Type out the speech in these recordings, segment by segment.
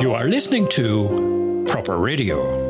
You are listening to Proper Radio.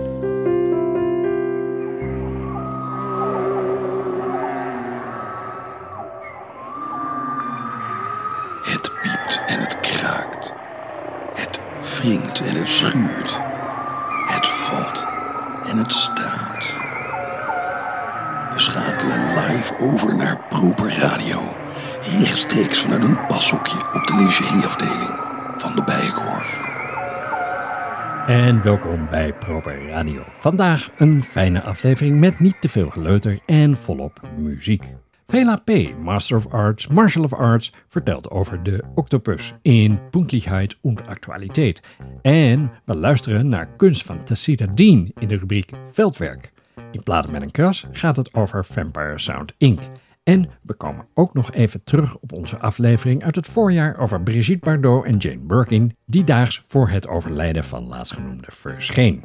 Welkom bij Proper Radio. Vandaag een fijne aflevering met niet te veel geleuter en volop muziek. Vela Master of Arts, Martial of Arts, vertelt over de octopus in Punktlichkeit und Actualiteit. En we luisteren naar kunst van Tacita Dean in de rubriek Veldwerk. In Platen met een kras gaat het over Vampire Sound Inc. En we komen ook nog even terug op onze aflevering uit het voorjaar over Brigitte Bardot en Jane Birkin, die daags voor het overlijden van laatstgenoemde verscheen.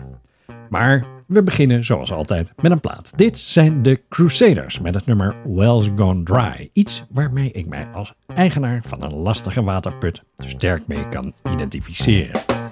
Maar we beginnen zoals altijd met een plaat. Dit zijn de Crusaders met het nummer Wells Gone Dry. Iets waarmee ik mij als eigenaar van een lastige waterput sterk mee kan identificeren.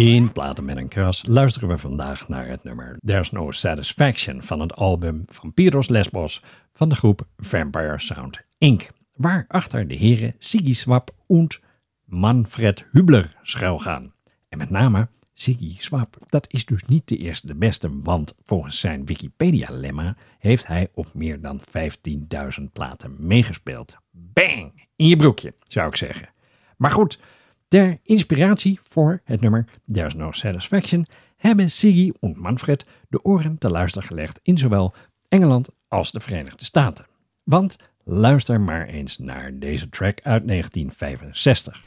In Platen met een kras luisteren we vandaag naar het nummer There's No Satisfaction van het album van Piros Lesbos van de groep Vampire Sound Inc. Waarachter de heren Siggy Swap en Manfred Hubler schuilgaan. En met name Siggy Swap, dat is dus niet de eerste de beste, want volgens zijn Wikipedia-lemma heeft hij op meer dan 15.000 platen meegespeeld. Bang! In je broekje, zou ik zeggen. Maar goed, ter inspiratie voor het nummer There's No Satisfaction hebben Siggy en Manfred de oren te luisteren gelegd in zowel Engeland als de Verenigde Staten. Want luister maar eens naar deze track uit 1965.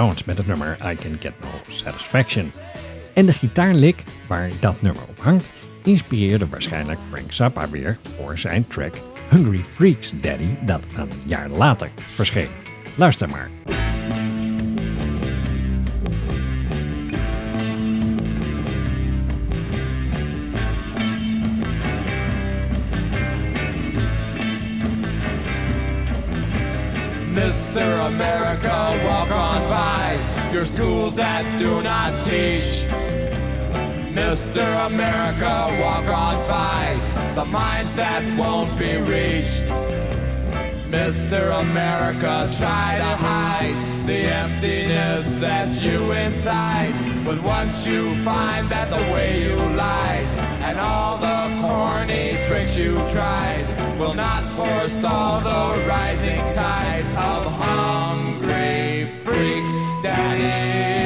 Met het nummer I Can Get No Satisfaction. En de gitaarlick waar dat nummer op hangt, inspireerde waarschijnlijk Frank Zappa weer voor zijn track Hungry Freaks Daddy, dat een jaar later verscheen. Luister maar. Mr. America, walk on by your schools that do not teach. Mr. America, walk on by the minds that won't be reached. Mr. America, try to hide the emptiness that's you inside. But once you find that the way you lied and all the corny tricks you tried will not forestall the rising tide of hungry freaks, daddy.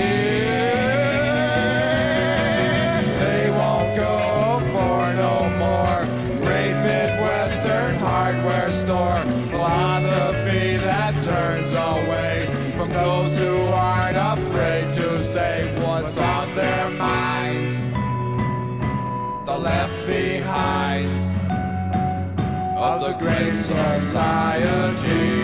The great society.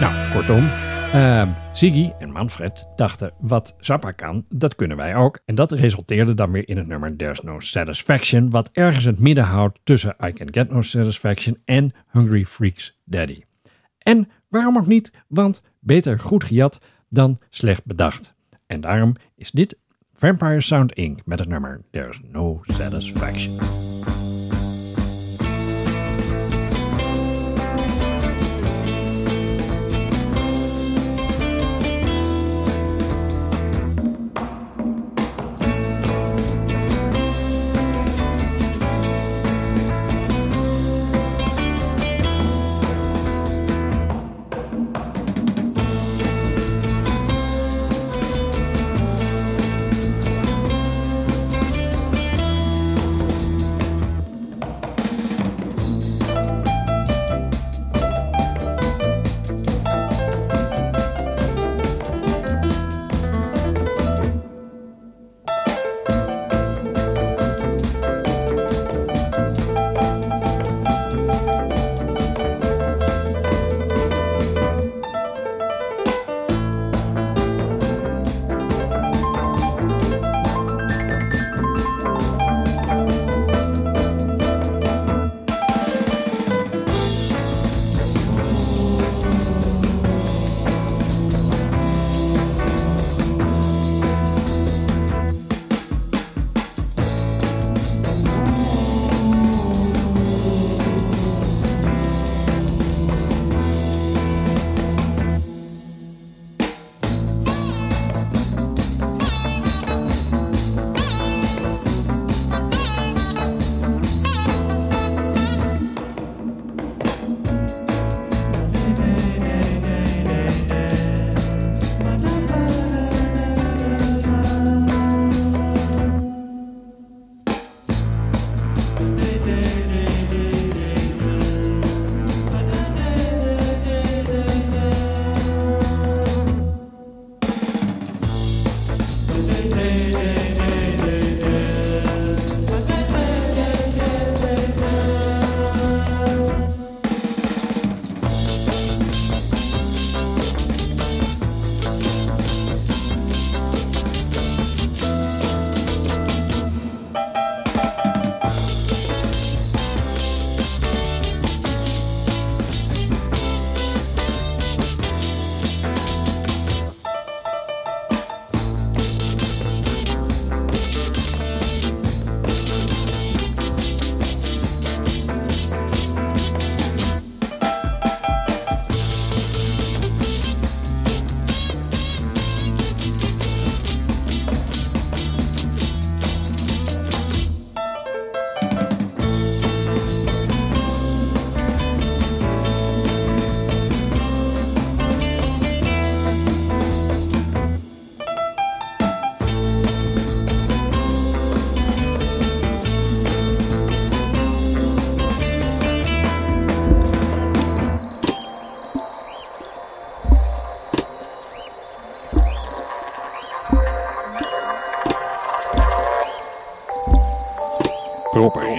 Nou, kortom, ehm, Ziggy en Manfred dachten wat Zappa kan, dat kunnen wij ook. En dat resulteerde dan weer in het nummer There's No Satisfaction, wat ergens het midden houdt tussen I Can Get No Satisfaction en Hungry Freaks Daddy. En waarom ook niet, want beter goed gejat dan slecht bedacht. En daarom is dit Vampire Sound Inc. met het nummer There's No Satisfaction.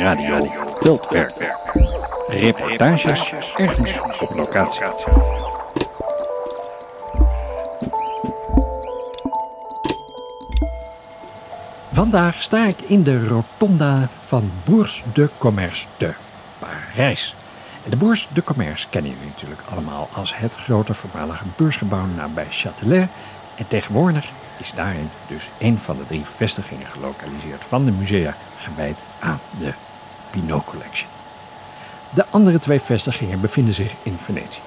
Radio Veldwerk. Reportages ergens op locatie. Vandaag sta ik in de rotonda van Bourse de Commerce te Parijs. De Bourse de Commerce kennen jullie natuurlijk allemaal als het grote voormalige beursgebouw nabij Châtelet. En tegenwoordig is daarin dus een van de drie vestigingen gelokaliseerd van de musea gewijd aan de Pinot Collection. De andere twee vestigingen bevinden zich in Venetië.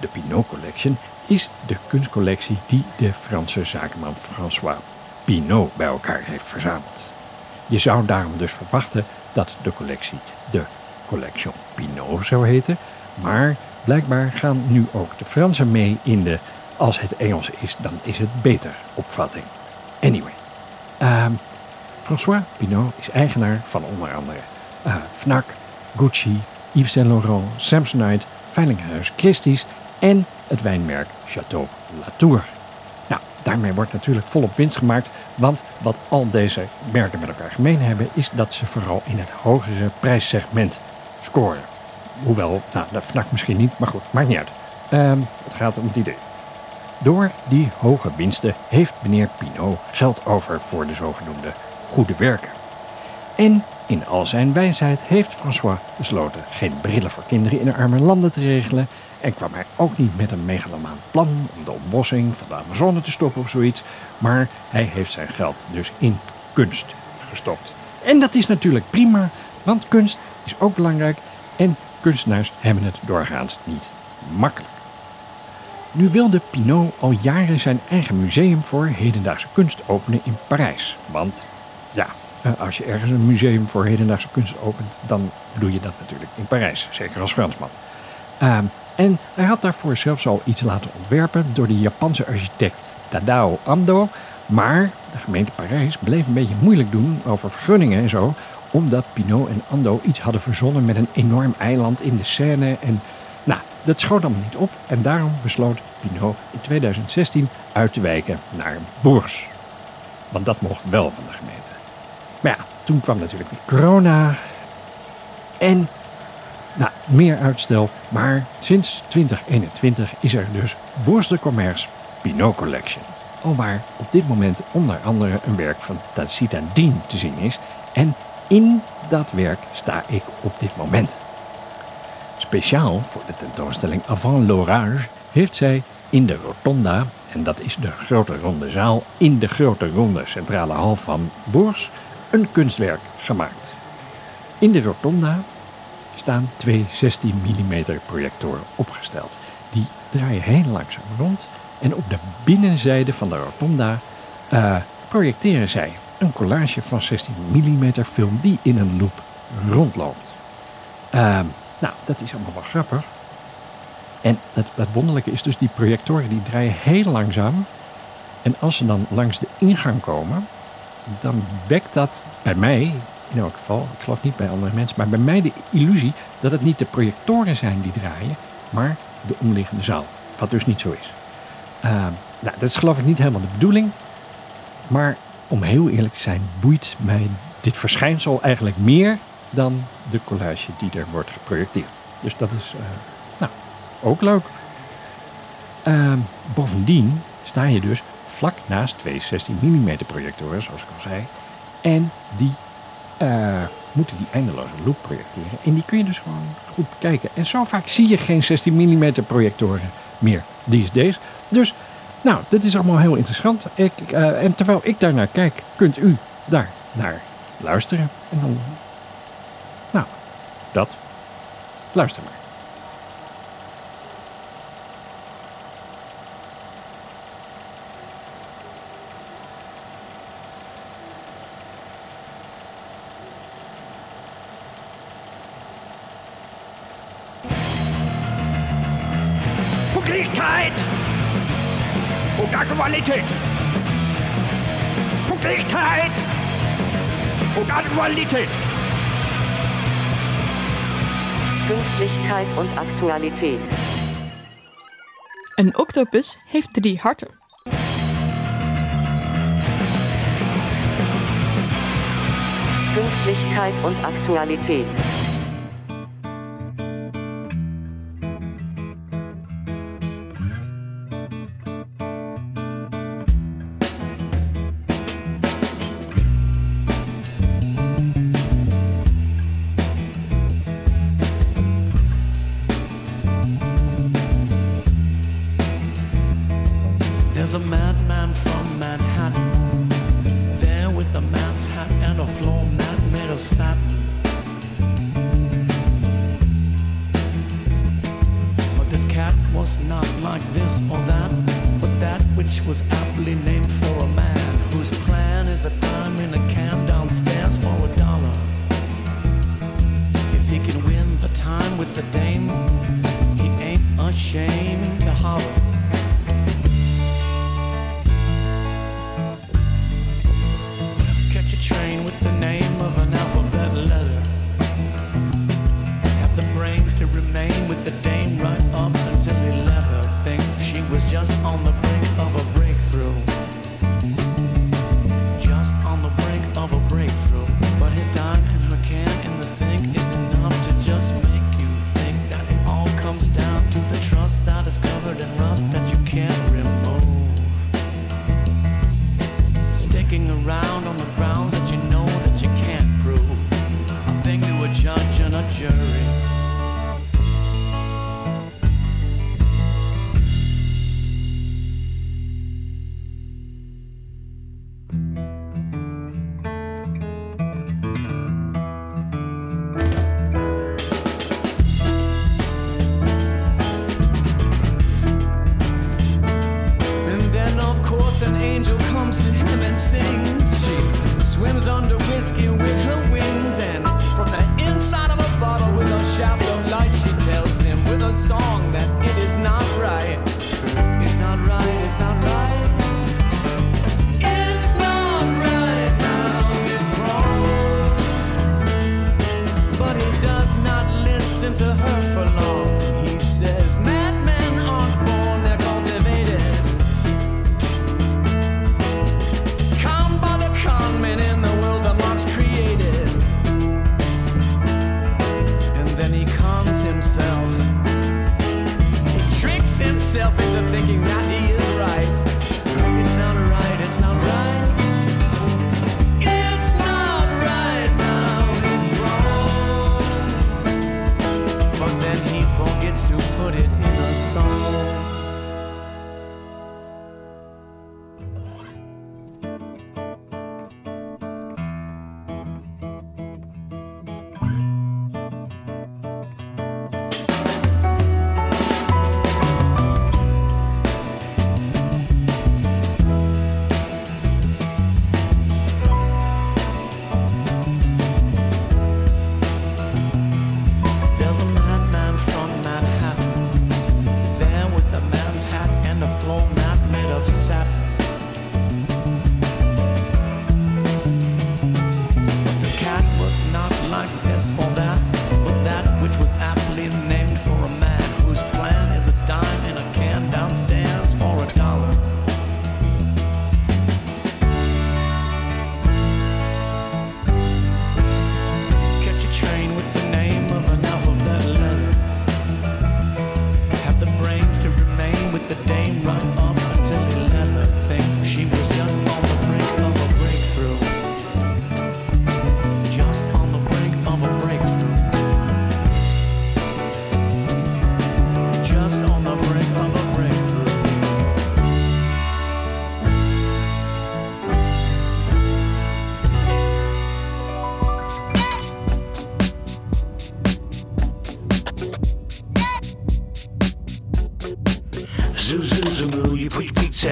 De Pinot Collection is de kunstcollectie die de Franse zakenman François Pinot bij elkaar heeft verzameld. Je zou daarom dus verwachten dat de collectie de Collection Pinot zou heten. Maar blijkbaar gaan nu ook de Fransen mee in de als het Engels is, dan is het beter opvatting. Anyway. ehm, François Pinot is eigenaar van onder andere eh, Fnac, Gucci, Yves Saint Laurent, Samsonite, Veilinghuis Christie's en het wijnmerk Chateau Latour. Nou, daarmee wordt natuurlijk volop winst gemaakt, want wat al deze merken met elkaar gemeen hebben, is dat ze vooral in het hogere prijssegment scoren. Hoewel, nou, de Fnac misschien niet, maar goed, maakt niet uit. Ehm, het gaat om het idee. Door die hoge winsten heeft meneer Pinot geld over voor de zogenoemde goede werken. En in al zijn wijsheid heeft François besloten geen brillen voor kinderen in arme landen te regelen en kwam hij ook niet met een megalomaan plan om de ontbossing van de Amazone te stoppen of zoiets, maar hij heeft zijn geld dus in kunst gestopt. En dat is natuurlijk prima, want kunst is ook belangrijk en kunstenaars hebben het doorgaans niet makkelijk. Nu wilde Pinot al jaren zijn eigen museum voor hedendaagse kunst openen in Parijs. Want ja, als je ergens een museum voor hedendaagse kunst opent, dan doe je dat natuurlijk in Parijs, zeker als Fransman. Ehm, en hij had daarvoor zelfs al iets laten ontwerpen door de Japanse architect Tadao Ando. Maar de gemeente Parijs bleef een beetje moeilijk doen over vergunningen en zo, omdat Pinot en Ando iets hadden verzonnen met een enorm eiland in de Seine. En nou, dat schoot allemaal niet op en daarom besloot Pinot in 2016 uit te wijken naar Bourges. Want dat mocht wel van de gemeente. Maar ja, toen kwam natuurlijk corona. En nou, meer uitstel. Maar sinds 2021 is er dus Bourse de Commerce Pinot Collection. Alwaar op dit moment onder andere een werk van Tacita Dien te zien is. En in dat werk sta ik op dit moment. Speciaal voor de tentoonstelling Avant l'Orage heeft zij in de Rotonda, en dat is de grote ronde zaal in de grote ronde centrale hal van Bourges, een kunstwerk gemaakt. In de Rotonda staan twee 16 mm projectoren opgesteld. Die draaien heel langzaam rond en op de binnenzijde van de Rotonda eh, projecteren zij een collage van 16 mm film die in een loop rondloopt. Ehm, nou, dat is allemaal wel grappig. En het, het wonderlijke is dus, die projectoren die draaien heel langzaam. En als ze dan langs de ingang komen, dan wekt dat bij mij, in elk geval, ik geloof niet bij andere mensen, maar bij mij de illusie dat het niet de projectoren zijn die draaien, maar de omliggende zaal. Wat dus niet zo is. Ehm, nou, dat is geloof ik niet helemaal de bedoeling. Maar om heel eerlijk te zijn, boeit mij dit verschijnsel eigenlijk meer dan de collage die er wordt geprojecteerd. Dus dat is eh, nou, ook leuk. Ehm, bovendien sta je dus vlak naast twee 16 mm projectoren, zoals ik al zei. En die eh, moeten die eindeloze loop projecteren. En die kun je dus gewoon goed bekijken. En zo vaak zie je geen 16 mm projectoren meer these days. Dus, nou, dit is allemaal heel interessant. Ik, eh, en terwijl ik daar naar kijk, kunt u daar naar luisteren. En dan, nou, dat. Luister maar. Pünktlichkeit und Aktualität. Pünktlichkeit und Aktualität. Pünktlichkeit und Aktualität. Een octopus heeft drie harten. Pünktlichkeit und Aktualität. Thinking that he is right.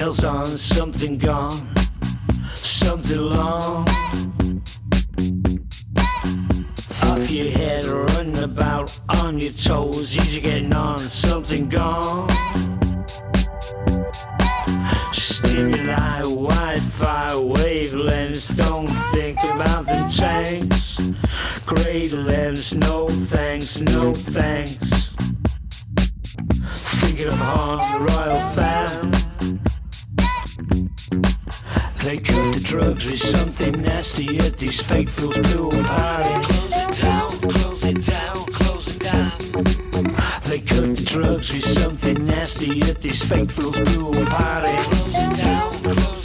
Put on, something gone, something long. Off your head, running about on your toes, easy getting on, something gone. Stimuli, Wi-Fi, wavelengths, don't think about the tanks. Great lens, no thanks, no thanks thinking of harm royal fam. They cut the drugs with something nasty at these fake fools pool party. Close it down, close it down, close it down. They cut the drugs with something nasty at these fake fools pool party. Close it down, close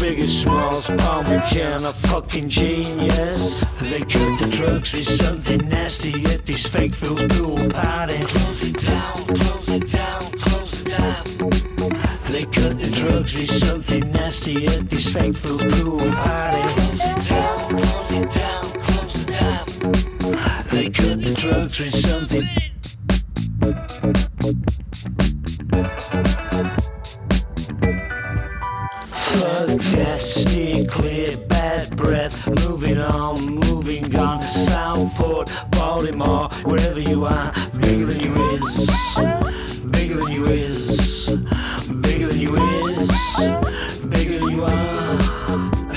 biggest smalls, Paul McCann, a fucking genius. They cut the drugs with something nasty at these fake fools pool party. Close it down, close it down, close it down. They cut the drugs with something nasty at these fake fools pool party. Close it down, close it down, close it down. They cut the drugs with are, bigger than you is. Bigger than you is. Bigger than you is. Bigger than you are.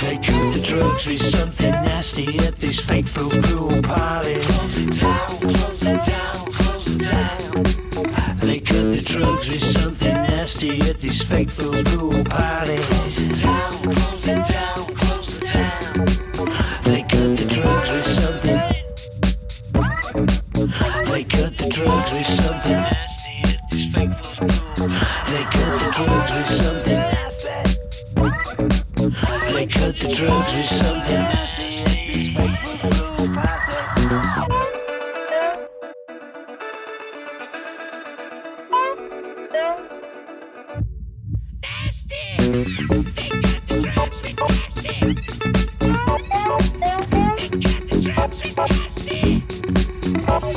They cut the drugs with something nasty at this fake fool pool party. Close it down, close it down, close it down. They cut the drugs with something nasty at this fake fool's pool party.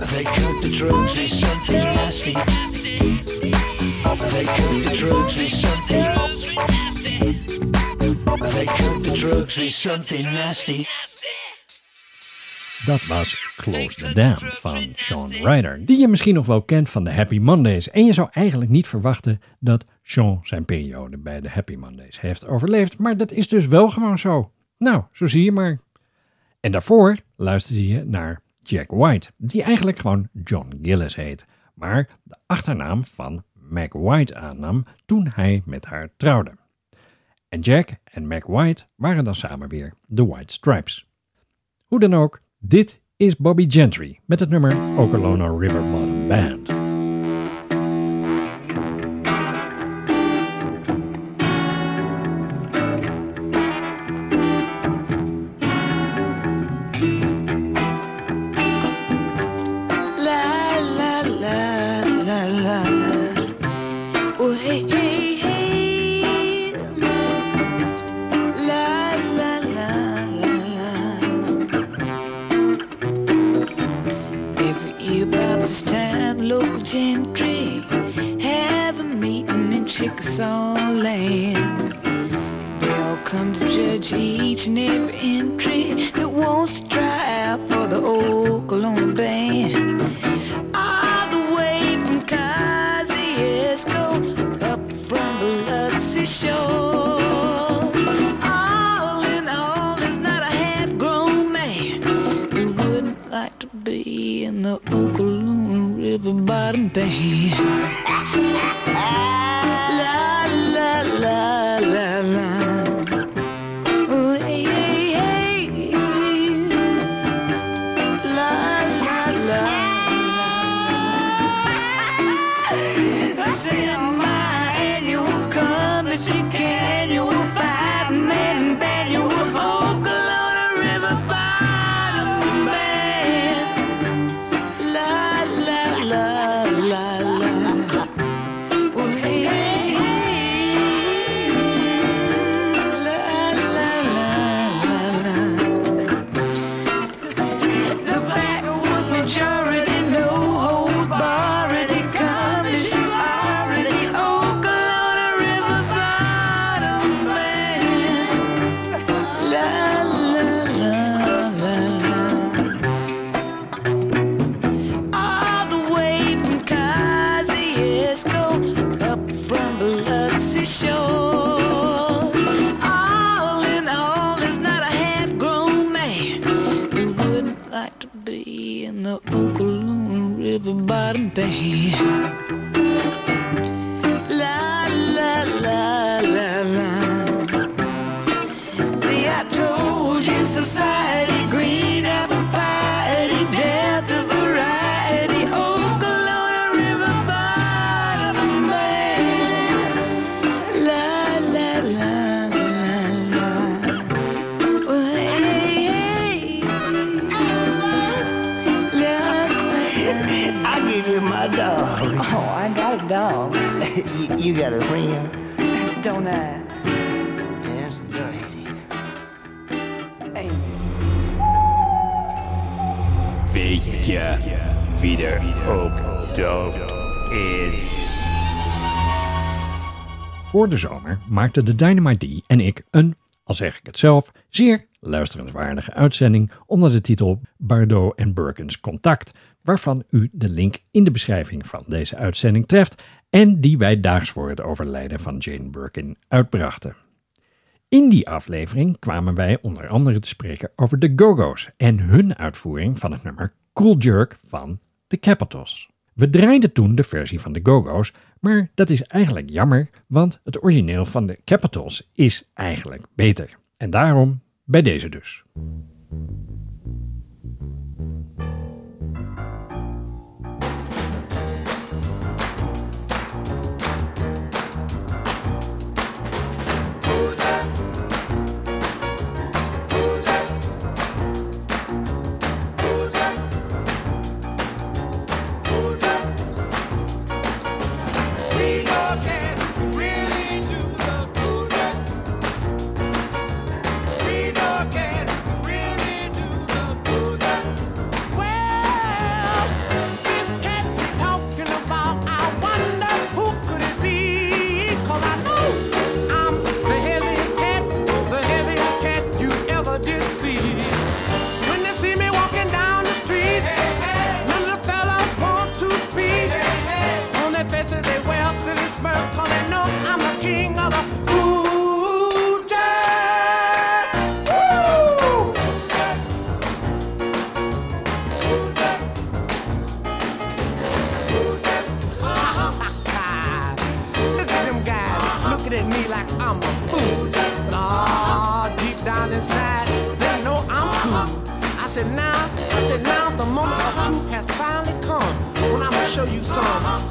They with something nasty. They with something nasty. Dat was Close the Dam van Sean Ryder, die je misschien nog wel kent van de Happy Mondays. En je zou eigenlijk niet verwachten dat Sean zijn periode bij de Happy Mondays heeft overleefd, maar dat is dus wel gewoon zo. Nou, zo zie je maar. En daarvoor luisterde je naar Jack White, die eigenlijk gewoon John Gillis heet, maar de achternaam van Mac White aannam toen hij met haar trouwde. En Jack en Mac White waren dan samen weer de White Stripes. Hoe dan ook, dit is Bobby Gentry met het nummer Okolona River Bottom Band. Okolona River Bottom Band. Voor de zomer maakten de Dynamite D en ik een, al zeg ik het zelf, zeer luisterenswaardige uitzending onder de titel Bardot en Birkins Contact, waarvan u de link in de beschrijving van deze uitzending treft en die wij daags voor het overlijden van Jane Birkin uitbrachten. In die aflevering kwamen wij onder andere te spreken over de Go-Go's en hun uitvoering van het nummer Cool Jerk van The Capitals. We draaiden toen de versie van de Go-Go's, maar dat is eigenlijk jammer, want het origineel van de Capitals is eigenlijk beter. En daarom bij deze dus.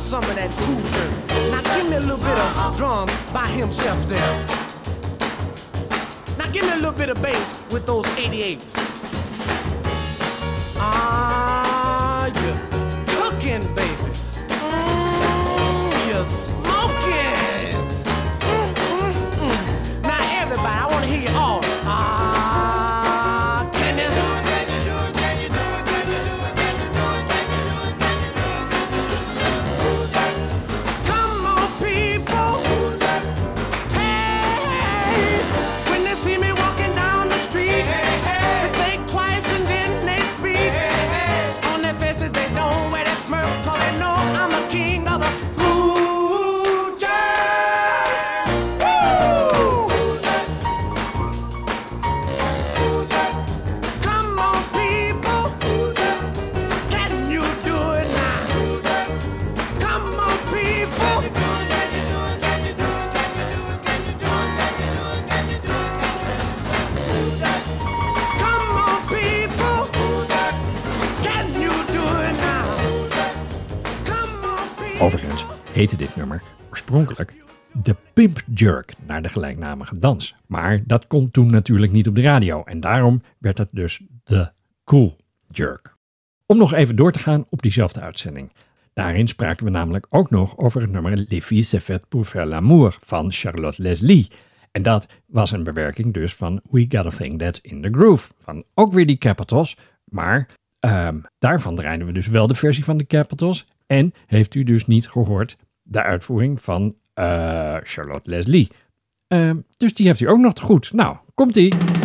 Some, of that cool. Now give me a little bit of drum by himself there. Now give me a little bit of bass with those 88s. Jerk naar de gelijknamige dans. Maar dat kon toen natuurlijk niet op de radio en daarom werd het dus de Cool Jerk. Om nog even door te gaan op diezelfde uitzending. Daarin spraken we namelijk ook nog over het nummer Les filles fait pour faire l'amour van Charlotte Leslie. En dat was een bewerking dus van We Got a Thing That's in the Groove. Van ook weer die Capitals, maar ehm, daarvan draaiden we dus wel de versie van de Capitals. En heeft u dus niet gehoord de uitvoering van Charlotte Leslie. Ehm, dus die heeft u ook nog te goed. Nou, komt-ie.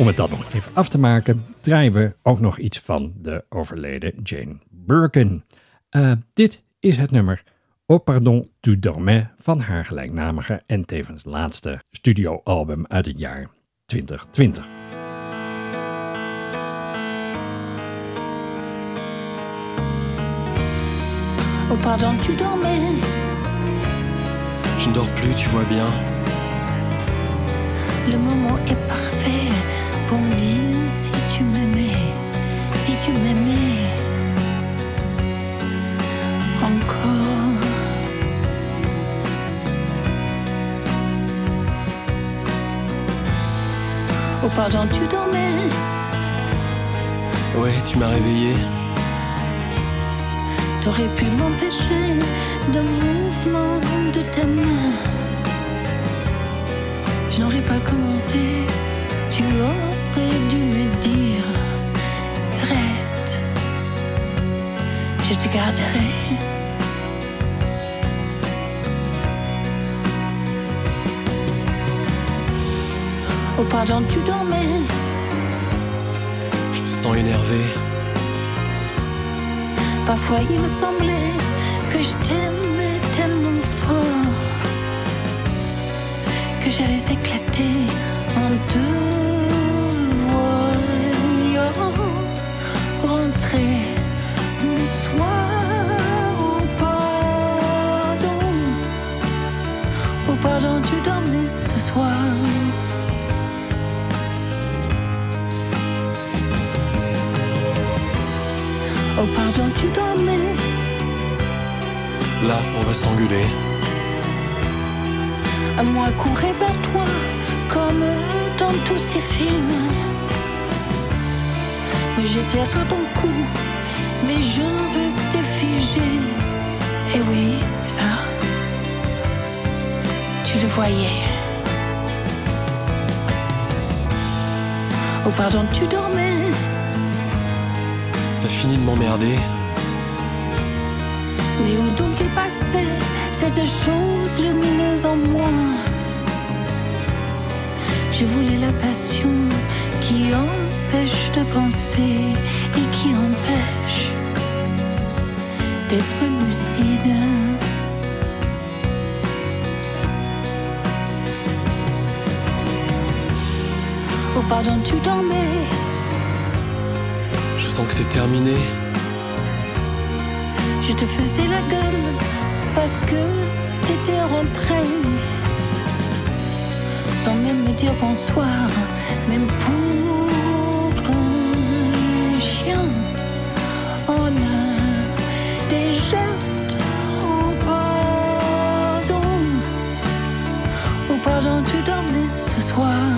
Om het dan nog even af te maken, draaien we ook nog iets van de overleden Jane Birkin. Eh, dit is het nummer Au Pardon tu dormais van haar gelijknamige en tevens laatste studioalbum uit het jaar 2020. Oh pardon, tu dormais. Je ne dors plus, tu vois bien. Le moment est parfait si tu m'aimais, si tu m'aimais encore. Oh pardon, tu dormais. Ouais, tu m'as réveillé. T'aurais pu m'empêcher d'un mouvement de ta main. Je n'aurais pas commencé. Tu aurais dû me dire Reste, je te garderai. Oh pardon, tu dormais. Je te sens énervé. Parfois il me semblait que je t'aimais tellement fort que j'allais éclater en te Là, on va s'engueuler. À moi courir vers toi comme dans tous ces films. Mais j'étais à ton cou, mais je restais figé. Et oui, ça, tu le voyais. Oh pardon, tu dormais. T'as fini de m'emmerder. Mais où donc est passée cette chose lumineuse en moi? Je voulais la passion qui empêche de penser et qui empêche d'être lucide. Oh pardon, tu dormais? Je sens que c'est terminé. Je te faisais la gueule parce que t'étais rentré sans même me dire bonsoir, même pour un chien. On a des gestes au pardon. Au pardon, tu dormais ce soir.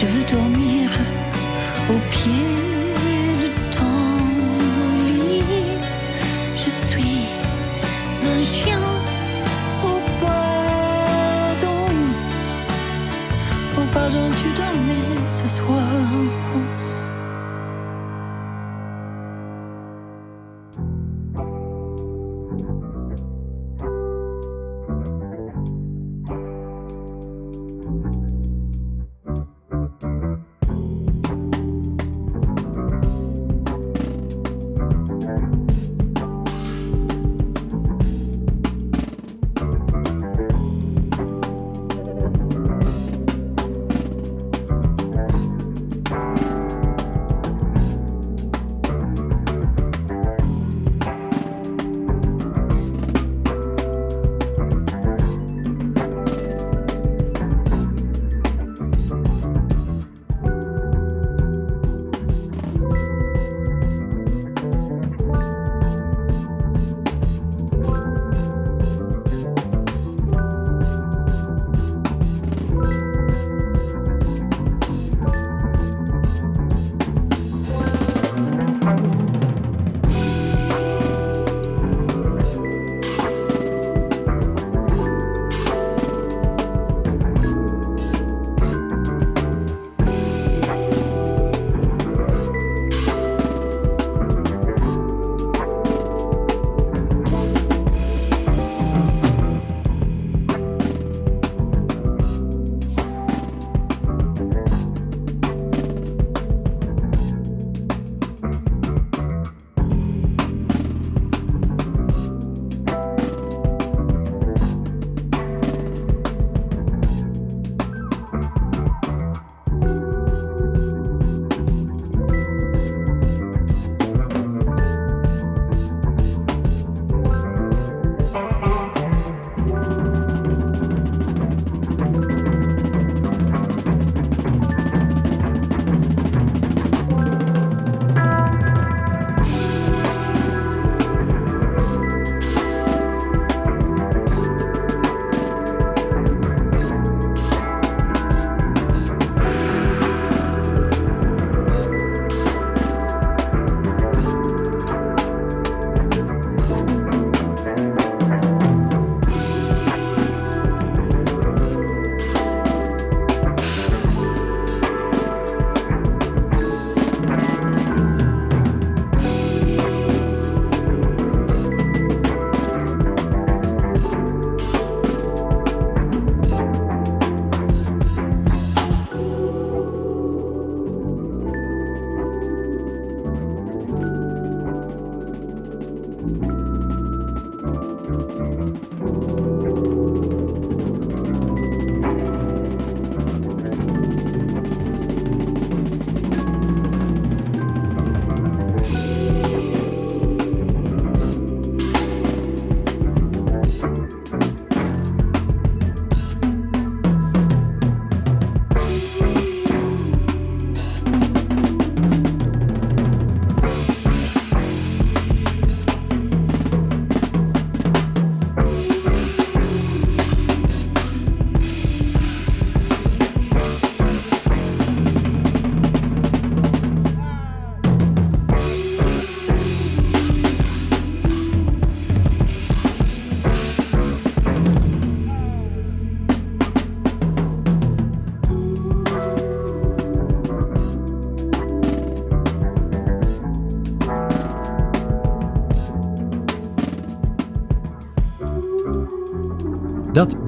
Je veux dormir au pied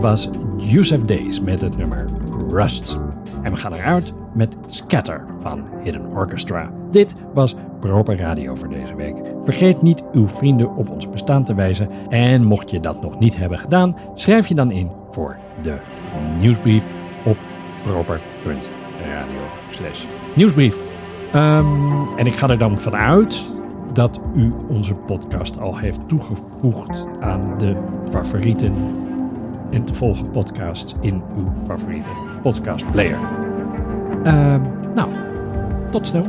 Was Yusuf Days met het nummer Rust. En we gaan eruit met Scatter van Hidden Orchestra. Dit was Proper Radio voor deze week. Vergeet niet uw vrienden op ons bestaan te wijzen. En mocht je dat nog niet hebben gedaan, schrijf je dan in voor de nieuwsbrief op proper.radio nieuwsbrief. Ehm, en ik ga er dan vanuit dat u onze podcast al heeft toegevoegd aan de favorieten en te volgen podcasts in uw favoriete podcastplayer. Ehm nou, tot snel.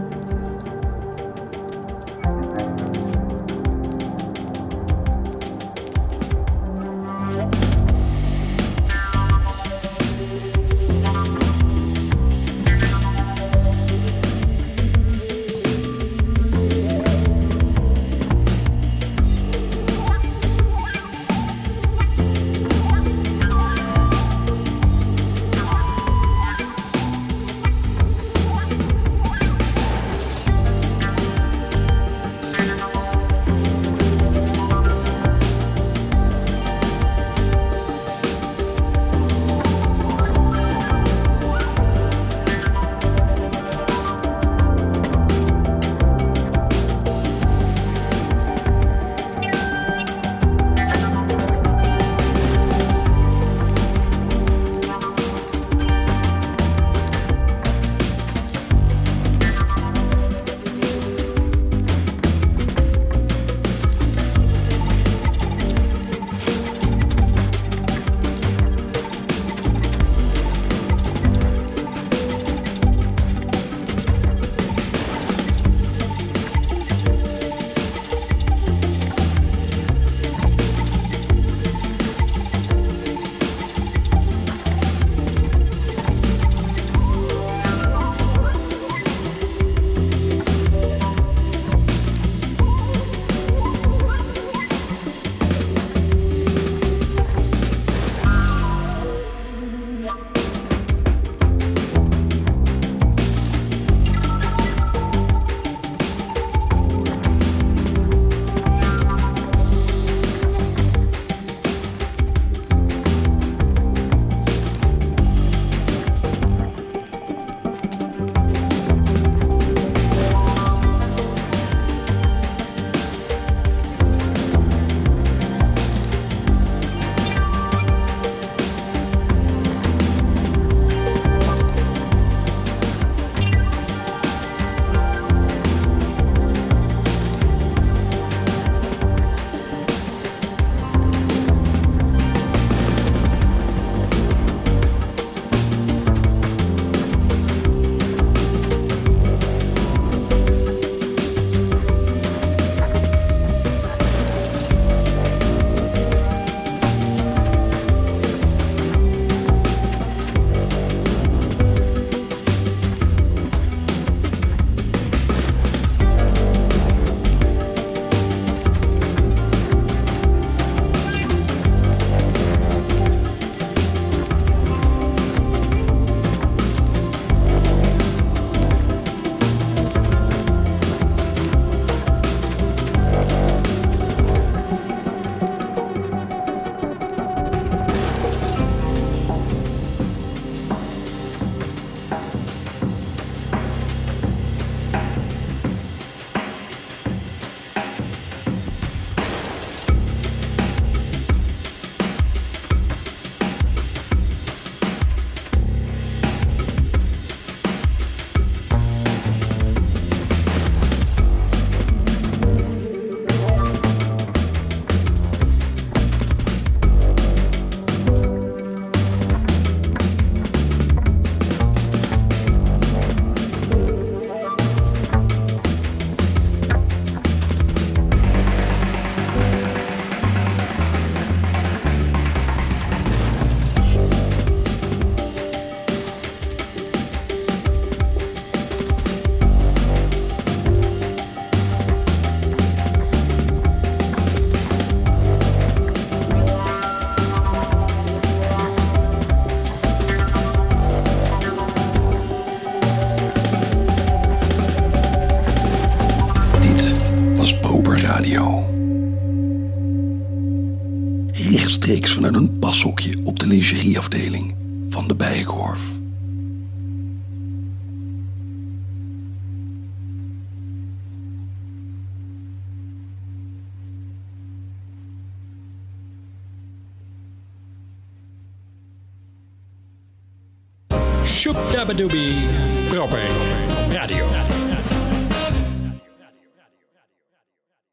Shoop Dabadoobie Proper Radio.